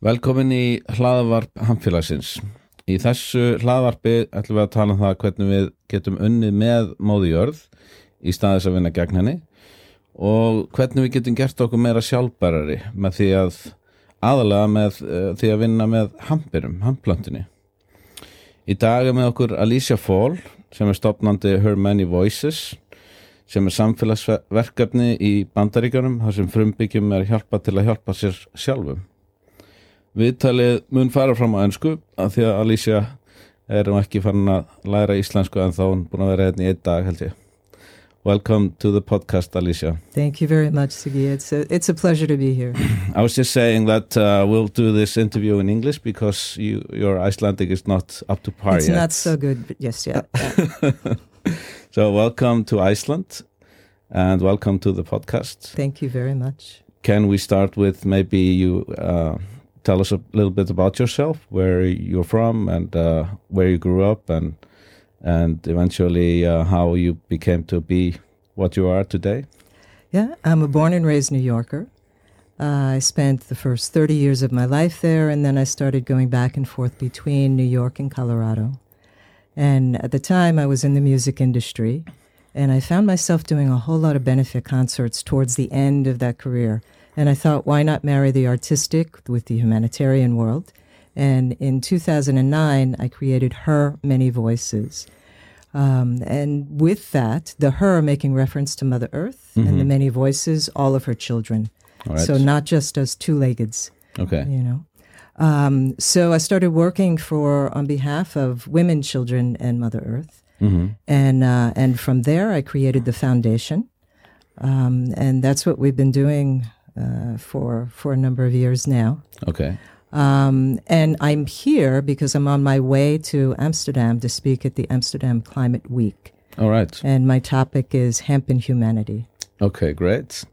Velkomin í hlaðvarp Hamfélagsins. Í þessu hlaðvarpi ætlum við að tala um það hvernig við getum unnið með móði jörð í staðis að vinna gegn henni og hvernig við getum gert okkur meira sjálfbærari með því að aðalega með uh, því að vinna með hampirum, hamplöntinni. Í dag er með okkur Alicia Fall sem er stopnandi Her Many Voices sem er samfélagsverkefni í bandaríkjunum þar sem frumbyggjum er hjálpa til að hjálpa sér sjálfum. Viðtalið mun fara fram á ennsku af því að Alicia er nú ekki farin að læra íslensku en þá hún búin að vera hérna í einn dag held ég. Welcome to the podcast, Alicia. Thank you very much, Sigi. It's a, it's a pleasure to be here. I was just saying that uh, we'll do this interview in English because you, your Icelandic is not up to par it's yet. not so good just yet. so welcome to Iceland and welcome to the podcast. Thank you very much. Can we start with maybe you uh, tell us a little bit about yourself, where you're from, and uh, where you grew up, and and eventually uh, how you became to be what you are today? Yeah, I'm a born and raised New Yorker. Uh, I spent the first 30 years of my life there, and then I started going back and forth between New York and Colorado. And at the time, I was in the music industry, and I found myself doing a whole lot of benefit concerts towards the end of that career. And I thought, why not marry the artistic with the humanitarian world? And in 2009, I created Her Many Voices. Um, and with that, the her making reference to Mother Earth and the many voices, all of her children. Right. So not just us two leggeds, okay. you know. Um, so I started working for on behalf of women, children, and Mother Earth, hmm and uh, and from there I created the foundation, um, and that's what we've been doing uh, for for a number of years now. Okay. Um, and I'm here because I'm on my way to Amsterdam to speak at the Amsterdam Climate Week. All right. And my topic is hemp and humanity. Okay. Great.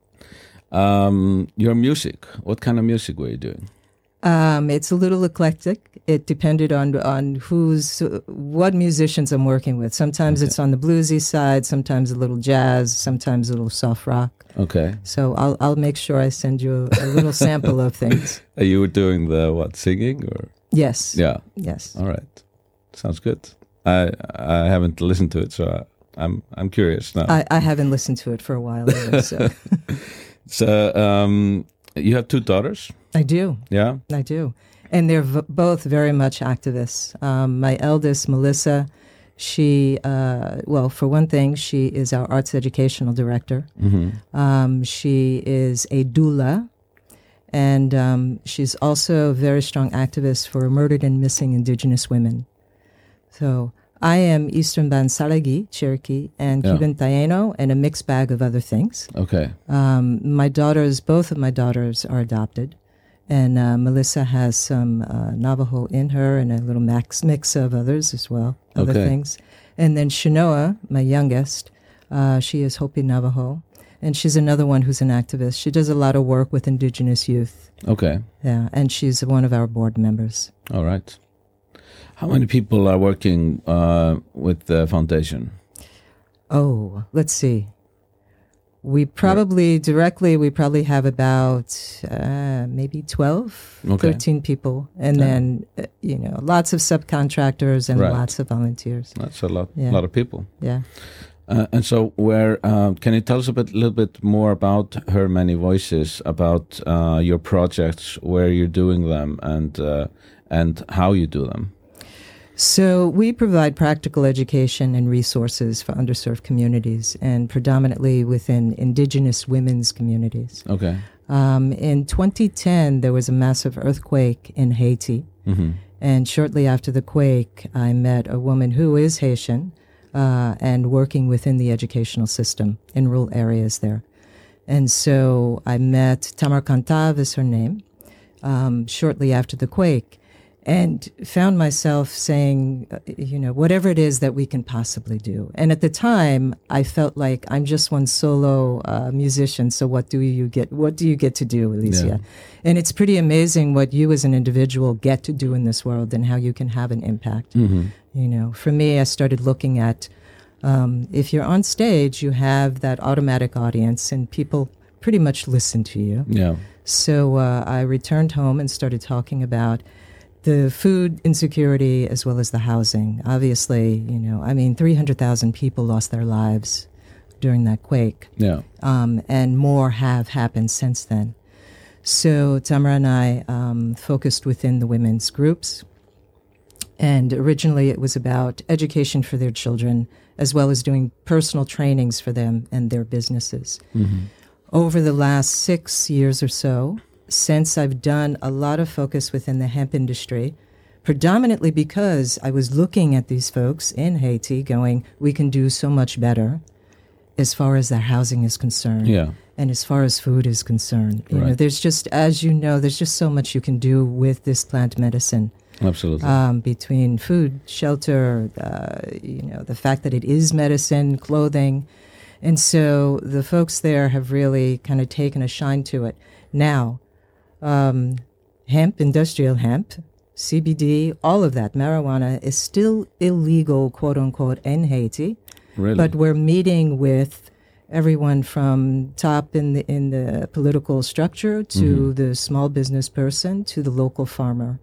Um, your music. What kind of music were you doing? Um, it's a little eclectic. It depended on on who's what musicians I'm working with. Sometimes it's on the bluesy side, sometimes a little jazz, sometimes a little soft rock. Okay. So I'll I'll make sure I send you a, a little sample of things. Are you doing the what singing or? Yes. Yeah. Yes. All right. Sounds good. I I haven't listened to it, so I, I'm I'm curious now. I, I haven't listened to it for a while either, so so um, you have two daughters. I do. Yeah. I do. And they're v- both very much activists. Um, my eldest, Melissa, she, uh, well, for one thing, she is our arts educational director. hmm Um, she is a doula, and um, she's also a very strong activist for murdered and missing indigenous women. So I am Eastern Bansalagi, Cherokee, and Yeah. Cuban Taino, and a mixed bag of other things. Okay. Um, my daughters, both of my daughters, are adopted, and uh, Melissa has some uh, Navajo in her and a little max mix of others as well, other Okay. things. And then Shanoa, my youngest, uh, she is Hopi Navajo, and she's another one who's an activist. She does a lot of work with indigenous youth, Okay. yeah, and she's one of our board members. All right. How many people are working uh, with the foundation? Oh, let's see. We probably directly we probably have about uh, maybe 12, Okay. 13 people and Yeah. then uh, you know lots of subcontractors and Right. lots of volunteers. That's a lot. Yeah. lot of people. Yeah. Uh, and so, where uh, can you tell us a bit, little bit more about her many voices, about uh, your projects, where you're doing them, and uh, and how you do them? So we provide practical education and resources for underserved communities and predominantly within indigenous women's communities. Okay. Um, in 2010, there was a massive earthquake in Haiti. hmm And shortly after the quake, I met a woman who is Haitian uh, and working within the educational system in rural areas there. And so I met Tamar Kantav is her name um, shortly after the quake and found myself saying, uh, you know, whatever it is that we can possibly do. And at the time, I felt like I'm just one solo uh, musician. So what do you get? What do you get to do, Alicia? Yeah. And it's pretty amazing what you as an individual get to do in this world and how you can have an impact. hmm You know, for me, I started looking at um, if you're on stage, you have that automatic audience and people pretty much listen to you. Yeah. So uh, I returned home and started talking about the food insecurity as well as the housing. Obviously, you know, I mean, 300,000 people lost their lives during that quake, Yeah. um, and more have happened since then. So Tamara and I um, focused within the women's groups. And originally it was about education for their children, as well as doing personal trainings for them and their businesses. Over the last six years or so, since I've done a lot of focus within the hemp industry, predominantly because I was looking at these folks in Haiti going, we can do so much better as far as their housing is concerned Yeah. and as far as food is concerned. You know, there's just, as you know, there's just so much you can do with this plant medicine Absolutely. um, between food, shelter, uh, you know, the fact that it is medicine, clothing. And so the folks there have really kind of taken a shine to it. Now, um, hemp, industrial hemp, CBD, all of that, marijuana is still illegal, quote unquote, in Haiti. really. But we're meeting with everyone from top in the in the political structure to the small business person to the local farmer.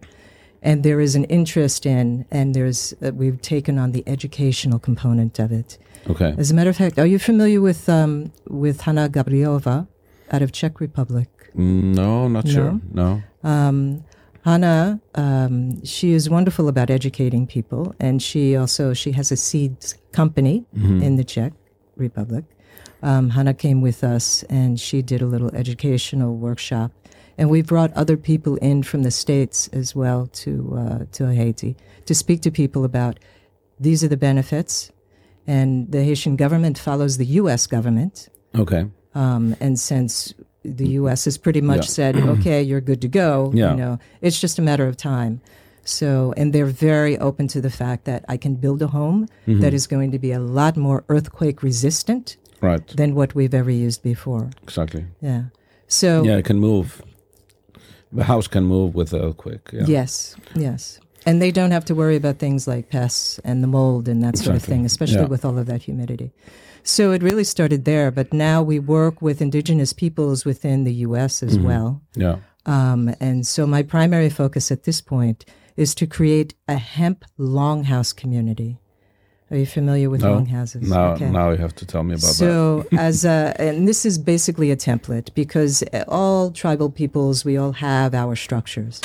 And there is an interest in, and there's uh, we've taken on the educational component of it. okay. As a matter of fact, are you familiar with um, with Hanna Gabrielova out of Czech Republic? No, not sure. No. Um, Hannah, um, she is wonderful about educating people, and she also she has a seeds company in the Czech Republic. Um, Hannah came with us, and she did a little educational workshop, and we brought other people in from the states as well to uh, to Haiti to speak to people about these are the benefits, and the Haitian government follows the U.S. government, Okay. um, and since the U.S. has pretty much Yeah. said, "Okay, you're good to go," Yeah. you know, it's just a matter of time. So, and they're very open to the fact that I can build a home Mm-hmm. that is going to be a lot more earthquake resistant Right. than what we've ever used before. Exactly. Yeah. So, Yeah, it can move. The house can move with the earthquake. Yeah. yes, yes. And they don't have to worry about things like pests and the mold and that sort of thing, especially Yeah. with all of that humidity. So it really started there, but now we work with indigenous peoples within the U.S. as Mm-hmm. well. Yeah. Um, and so my primary focus at this point is to create a hemp longhouse community. Are you familiar with No. longhouses? Now, now you have to tell me about that. so as a, and this is basically a template because all tribal peoples, we all have our structures.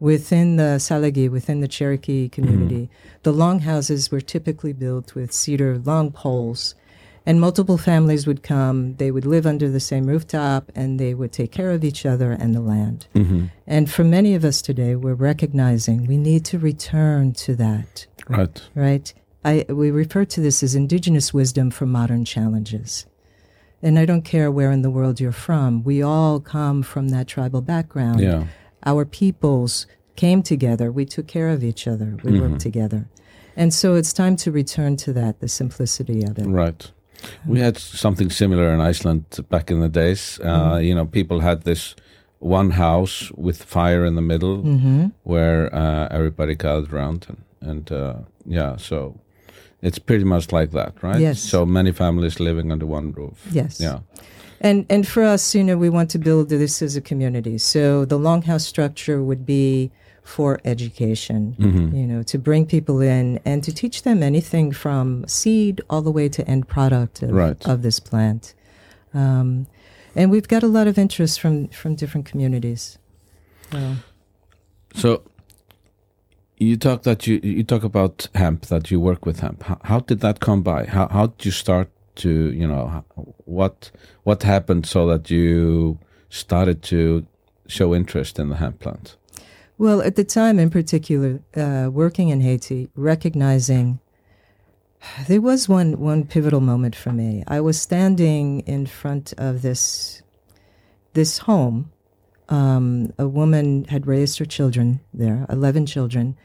Within the Salagi, within the Cherokee community, the longhouses were typically built with cedar long poles. And multiple families would come, they would live under the same rooftop, and they would take care of each other and the land. hmm And for many of us today, we're recognizing we need to return to that, Right. right? I, we refer to this as indigenous wisdom for modern challenges. And I don't care where in the world you're from, we all come from that tribal background. Yeah. Our peoples came together, we took care of each other, we worked together. And so it's time to return to that, the simplicity of it. Right. We had something similar in Iceland back in the days. Uh, You know, people had this one house with fire in the middle hmm where uh, everybody gathered around. And, and uh, yeah, so it's pretty much like that, right? Yes. So many families living under one roof. Yes. Yeah. And and for us, you know, we want to build this as a community. So the longhouse structure would be for education, hmm you know, to bring people in and to teach them anything from seed all the way to end product of, Right. of this plant. Um, and we've got a lot of interest from from different communities. So, So you talk that you you talk about hemp that you work with hemp. How, how did that come by? How how did you start to you know what what happened so that you started to show interest in the hemp plant? Well, at the time, in particular, uh, working in Haiti, recognizing there was one one pivotal moment for me. I was standing in front of this this home. Um, a woman had raised her children there, eleven children,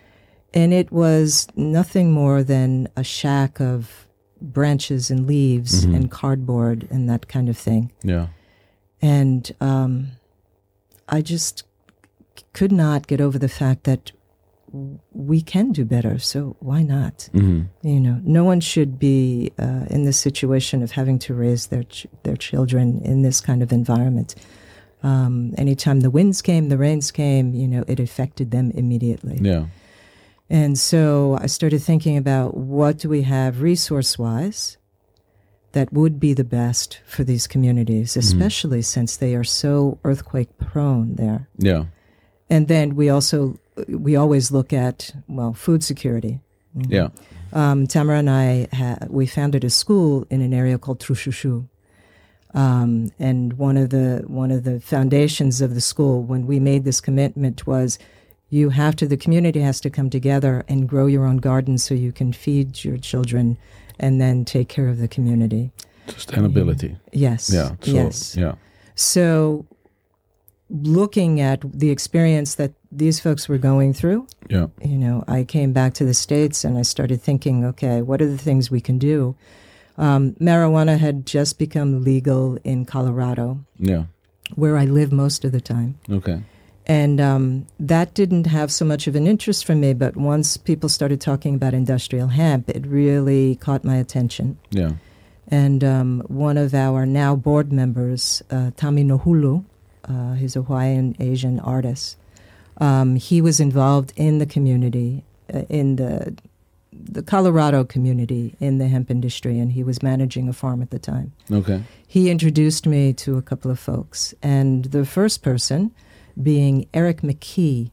and it was nothing more than a shack of branches and leaves Mhm. and cardboard and that kind of thing. Yeah. And um, I just could not get over the fact that we can do better. So why not? hmm You know, no one should be uh, in this situation of having to raise their ch- their children in this kind of environment. Um, anytime the winds came, the rains came, you know, it affected them immediately. Yeah. And so I started thinking about what do we have resource wise that would be the best for these communities, especially since they are so earthquake prone there. Yeah. And then we also we always look at well food security. Yeah. Um, Tamara and I ha- we founded a school in an area called Trushushu. Um, and one of the one of the foundations of the school when we made this commitment was you have to the community has to come together and grow your own garden so you can feed your children and then take care of the community. Sustainability. Yes. Yeah. So, yes. Yeah. So looking at the experience that these folks were going through, Yeah. you know, I came back to the States and I started thinking, okay, what are the things we can do? Um, marijuana had just become legal in Colorado, Yeah. where I live most of the time. Okay. And um, that didn't have so much of an interest for me, but once people started talking about industrial hemp, it really caught my attention. Yeah. And um, one of our now board members, uh, Tami Nohulu, uh, he's a Hawaiian Asian artist. Um, he was involved in the community, uh, in the the Colorado community in the hemp industry, and he was managing a farm at the time. Okay. He introduced me to a couple of folks, and the first person being Eric McKee.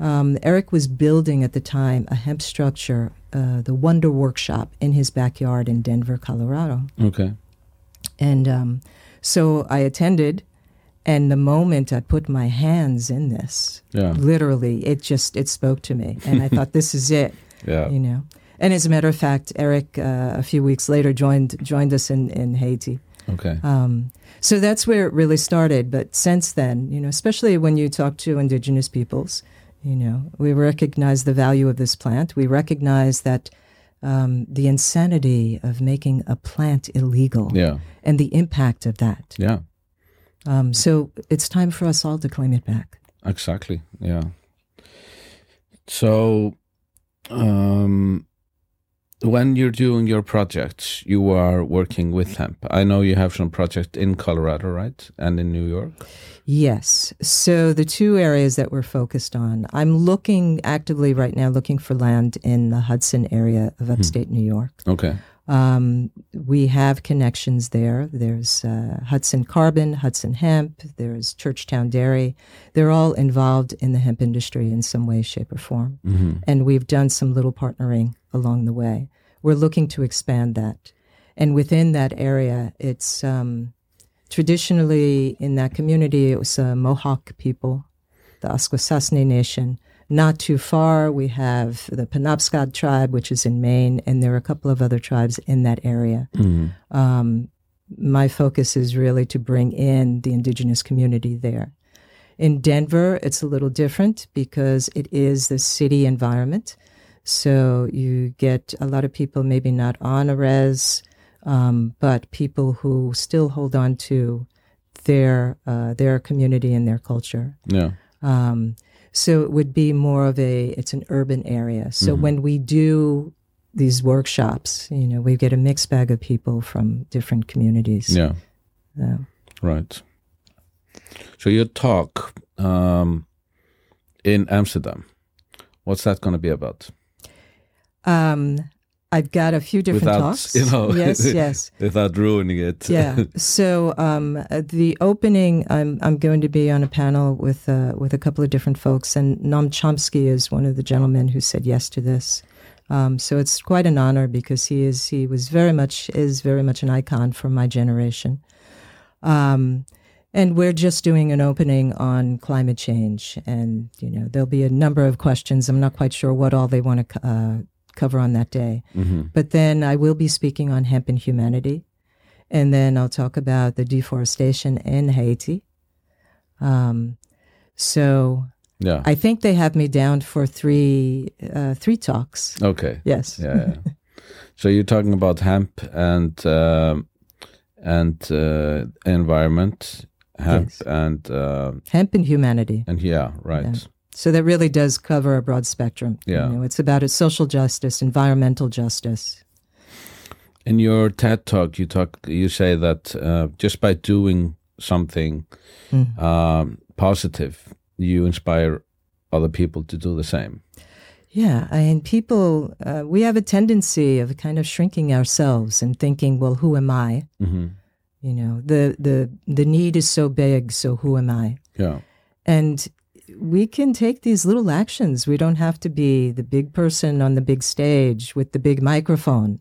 Um, Eric was building at the time a hemp structure, uh, the Wonder Workshop, in his backyard in Denver, Colorado. Okay. And um, so I attended, and the moment I put my hands in this, Yeah. literally, it just it spoke to me, and I thought, this is it, Yeah. you know. And as a matter of fact, Eric, uh, a few weeks later, joined joined us in in Haiti. Okay. Um, so that's where it really started. But since then, you know, especially when you talk to indigenous peoples, you know, we recognize the value of this plant. We recognize that um, the insanity of making a plant illegal Yeah. and the impact of that. Yeah. Um, so it's time for us all to claim it back. Exactly. Yeah. So, um, when you're doing your projects, you are working with hemp. I know you have some projects in Colorado, right, and in New York. Yes. So the two areas that we're focused on, I'm looking actively right now, looking for land in the Hudson area of upstate New York. Okay. Um, we have connections there. There's uh, Hudson Carbon, Hudson Hemp, there's Churchtown Dairy. They're all involved in the hemp industry in some way, shape, or form. hmm And we've done some little partnering along the way. We're looking to expand that. And within that area, it's um, traditionally in that community, it was uh, Mohawk people, the Akwesasne Nation. Not too far, we have the Penobscot tribe, which is in Maine, and there are a couple of other tribes in that area. hmm Um, my focus is really to bring in the indigenous community there. In Denver, it's a little different because it is the city environment. So you get a lot of people, maybe not on a res, um, but people who still hold on to their uh, their community and their culture. Yeah. Um, so it would be more of a it's an urban area. So when we do these workshops, you know, we get a mixed bag of people from different communities. Yeah. Uh, Right. So your talk um, in Amsterdam, what's that going to be about? um, I've got a few different Without, talks. you know, yes, yes. Without ruining it. yeah. So um, the opening, I'm I'm going to be on a panel with uh, with a couple of different folks, and Noam Chomsky is one of the gentlemen who said yes to this. Um, so it's quite an honor because he is he was very much is very much an icon for my generation. Um, and we're just doing an opening on climate change, and you know there'll be a number of questions. I'm not quite sure what all they want to uh, cover on that day. hmm But then I will be speaking on hemp and humanity. And then I'll talk about the deforestation in Haiti. Um, so Yeah. I think they have me down for three uh, three talks. okay. Yes. Yeah. yeah. so you're talking about hemp and um, and uh, environment, hemp Yes. and uh, Hemp and humanity. and yeah, right. Yeah. So that really does cover a broad spectrum. Yeah. You know, it's about it, social justice, environmental justice. In your TED talk, you talk, you say that uh, just by doing something um, positive, you inspire other people to do the same. Yeah, I mean, people, uh, we have a tendency of kind of shrinking ourselves and thinking, well, who am I? hmm You know, the, the, the need is so big, so who am I? Yeah. And we can take these little actions. We don't have to be the big person on the big stage with the big microphone.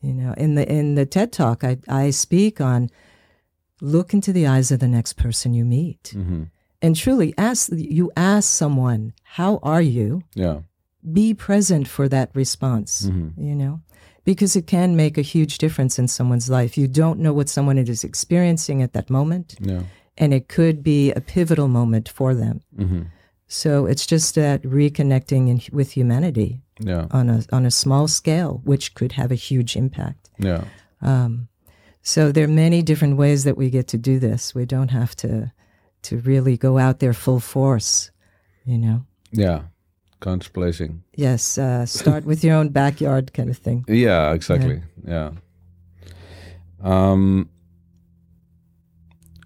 You know, in the in the TED Talk, I, I speak on look into the eyes of the next person you meet, hmm and truly ask you ask someone, "How are you?" Yeah. Be present for that response. Mhm. You know, because it can make a huge difference in someone's life. You don't know what someone is experiencing at that moment, Yeah. And it could be a pivotal moment for them. hmm So it's just that reconnecting in, with humanity Yeah. on a on a small scale, which could have a huge impact. Yeah. Um, so there are many different ways that we get to do this. We don't have to to really go out there full force, you know. Yeah. Contemplating. Yes, uh, start with your own backyard kind of thing. Yeah, exactly. Yeah. Um,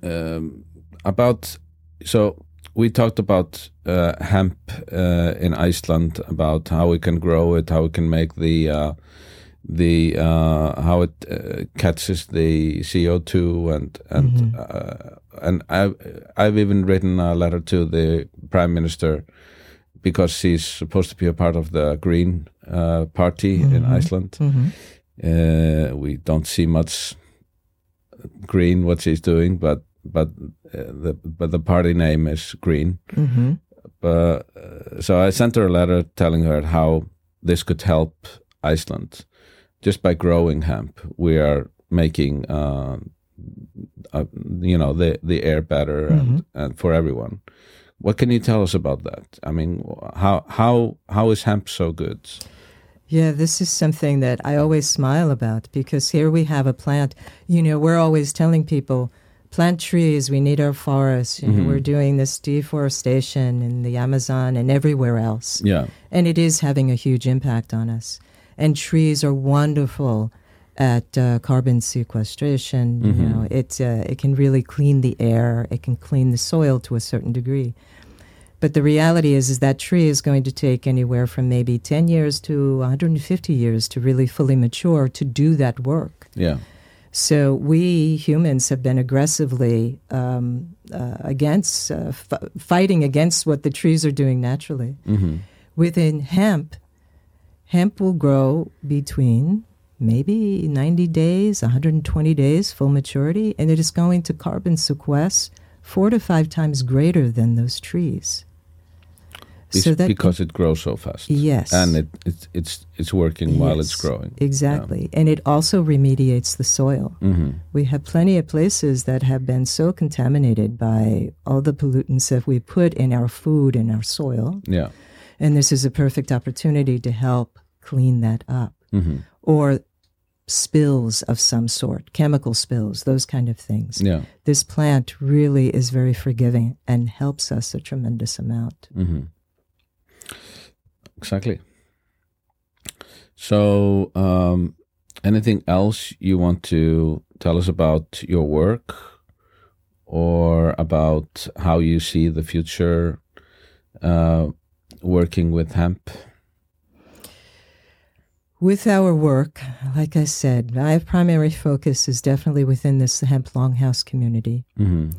um, about so we talked about uh, hemp uh, in Iceland about how we can grow it, how we can make the uh, the uh, how it uh, catches the CO two and and uh, and I've I've even written a letter to the prime minister because she's supposed to be a part of the Green uh, Party in Iceland. Uh, we don't see much green what she's doing, but but uh, the but the party name is Green. hmm But uh, so I sent her a letter telling her how this could help Iceland just by growing hemp. We are making uh, uh, you know the the air better and, and for everyone. What can you tell us about that? I mean, how how how is hemp so good? Yeah, this is something that I always smile about because here we have a plant. You know, we're always telling people plant trees, we need our forests. You know, we're doing this deforestation in the Amazon and everywhere else. Yeah, And it is having a huge impact on us. And trees are wonderful at uh, carbon sequestration. You know, it, uh, it can really clean the air, it can clean the soil to a certain degree. But the reality is, is that tree is going to take anywhere from maybe 10 years to 150 years to really fully mature to do that work. yeah, So we humans have been aggressively um, uh, against, uh, f- fighting against what the trees are doing naturally. hmm Within hemp, hemp will grow between maybe 90 days, 120 days, full maturity, and it is going to carbon sequester four to five times greater than those trees. Be- because it grows so fast. Yes. and it, it it's it's working while it's growing. Exactly. And it also remediates the soil. hmm We have plenty of places that have been so contaminated by all the pollutants that we put in our food and our soil. Yeah. And this is a perfect opportunity to help clean that up. hmm Or spills of some sort, chemical spills, those kind of things. Yeah. This plant really is very forgiving and helps us a tremendous amount. hmm Exactly. So, um, anything else you want to tell us about your work or about how you see the future uh, working with hemp? With our work, like I said, my primary focus is definitely within this hemp longhouse community hmm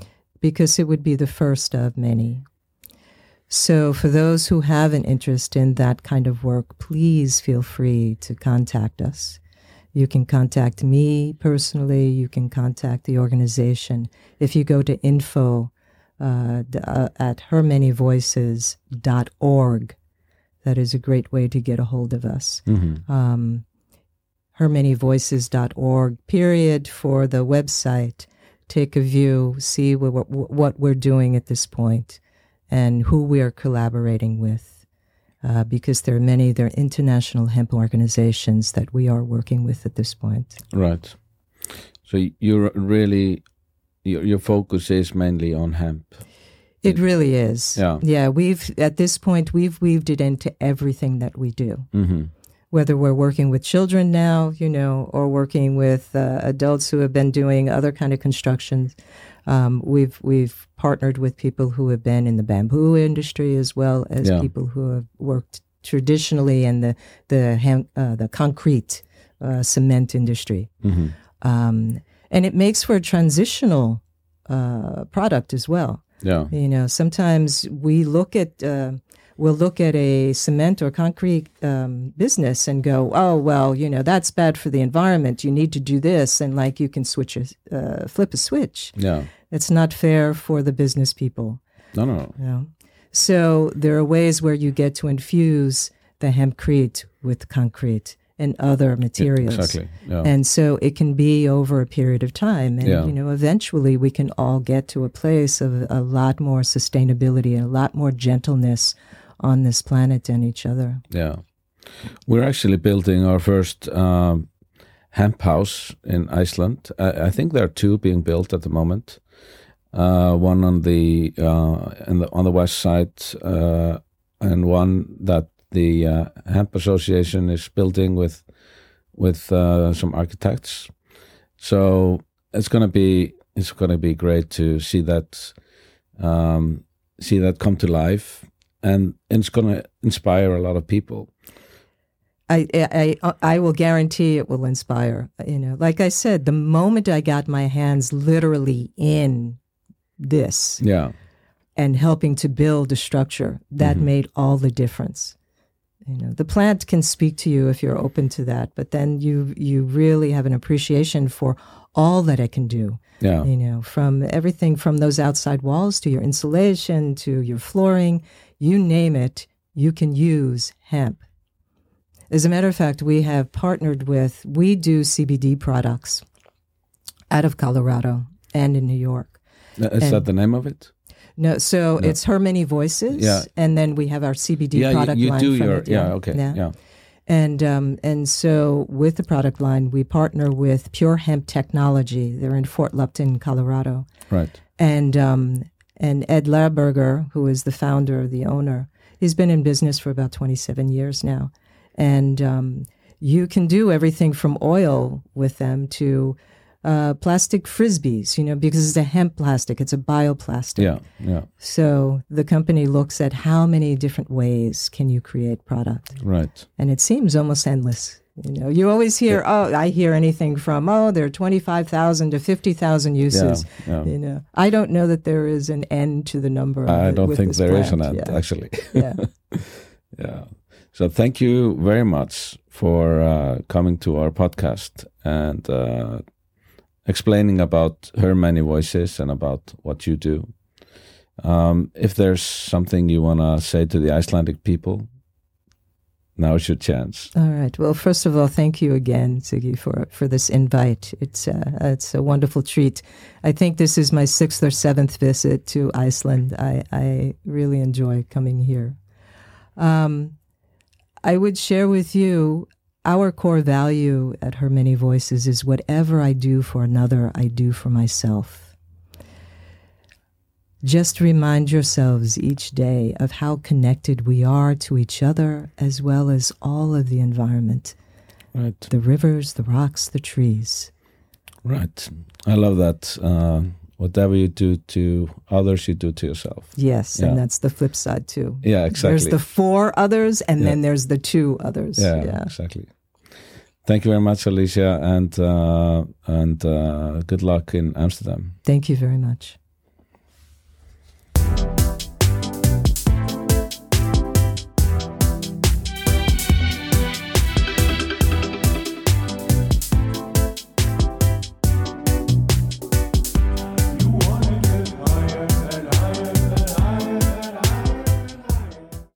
because it would be the first of many. So, for those who have an interest in that kind of work, please feel free to contact us. You can contact me personally, you can contact the organization. If you go to info uh, uh, at hermanyvoices.org, that is a great way to get a hold of us hmm um, hermanyvoices.org, period, for the website. Take a view, see what, what, what we're doing at this point and who we are collaborating with. Uh, because there are many, there are international hemp organizations that we are working with at this point. Right. So you're really your your focus is mainly on hemp. It really is. Yeah. Yeah. We've, at this point, we've weaved it into everything that we do. hmm whether we're working with children now, you know, or working with uh, adults who have been doing other kind of constructions. Um, we've we've partnered with people who have been in the bamboo industry as well as Yeah. people who have worked traditionally in the the uh, the concrete uh, cement industry, hmm um, and it makes for a transitional uh, product as well. Yeah. You know, sometimes we look at we'll look at a cement or concrete um, business and go, oh well, you know that's bad for the environment. You need to do this, and like you can switch a uh, flip a switch. Yeah. It's not fair for the business people. No, no, no. So there are ways where you get to infuse the hempcrete with concrete and other materials. Exactly. Yeah. And so it can be over a period of time. And, Yeah. you know, eventually we can all get to a place of a lot more sustainability and a lot more gentleness on this planet and each other. Yeah. We're actually building our first um, hemp house in Iceland. I, I think there are two being built at the moment. Uh, one on the, uh, the on the west side, uh, and one that the uh, Hemp Association is building with with uh, some architects. So it's gonna be it's gonna be great to see that um, see that come to life, and it's gonna inspire a lot of people. I, I, I I will guarantee it will inspire. You know, like I said, the moment I got my hands literally in this Yeah, and helping to build a structure, that mm-hmm. made all the difference. You know, the plant can speak to you if you're open to that, but then you you really have an appreciation for all that it can do. yeah, You know, from everything from those outside walls to your insulation to your flooring, you name it, you can use hemp. As a matter of fact, we have partnered with, we do CBD products out of Colorado and in New York. Is that the name of it? No, so it's Her Many Voices, Yeah. and then we have our CBD yeah, product you, you line do from your it, yeah, okay, yeah, and um, and so with the product line, we partner with Pure Hemp Technology. They're in Fort Lupton, Colorado, right, and um, and Ed Lehrburger, who is the founder, the owner, he's been in business for about twenty seven years now, and um, you can do everything from oil with them to uh, plastic frisbees, you know, because it's a hemp plastic, it's a bioplastic. yeah, yeah, So the company looks at how many different ways can you create product, right, and it seems almost endless. You know, you always hear, oh, I hear anything from, oh, there are twenty five thousand to fifty thousand uses. yeah. You know, I don't know that there is an end to the number. I don't think there is an end Yeah. actually. yeah. Yeah. So thank you very much for uh, coming to our podcast and uh, explaining about her many voices and about what you do. Um, if there's something you want to say to the Icelandic people, now's your chance. All right. Well, first of all, thank you again, Siggy, for for this invite. It's uh, it's a wonderful treat. I think this is my sixth or seventh visit to Iceland. I I really enjoy coming here. Um, I would share with you our core value at Her Many Voices is whatever I do for another, I do for myself. Just remind yourselves each day of how connected we are to each other as well as all of the environment Right. the rivers, the rocks, the trees. Right. I love that. Uh, whatever you do to others, you do to yourself. Yes, Yeah. and that's the flip side too. Yeah, exactly. There's the four others, and Yeah. then there's the two others. yeah, exactly. Thank you very much, Alicia, and uh, and uh, good luck in Amsterdam. Thank you very much.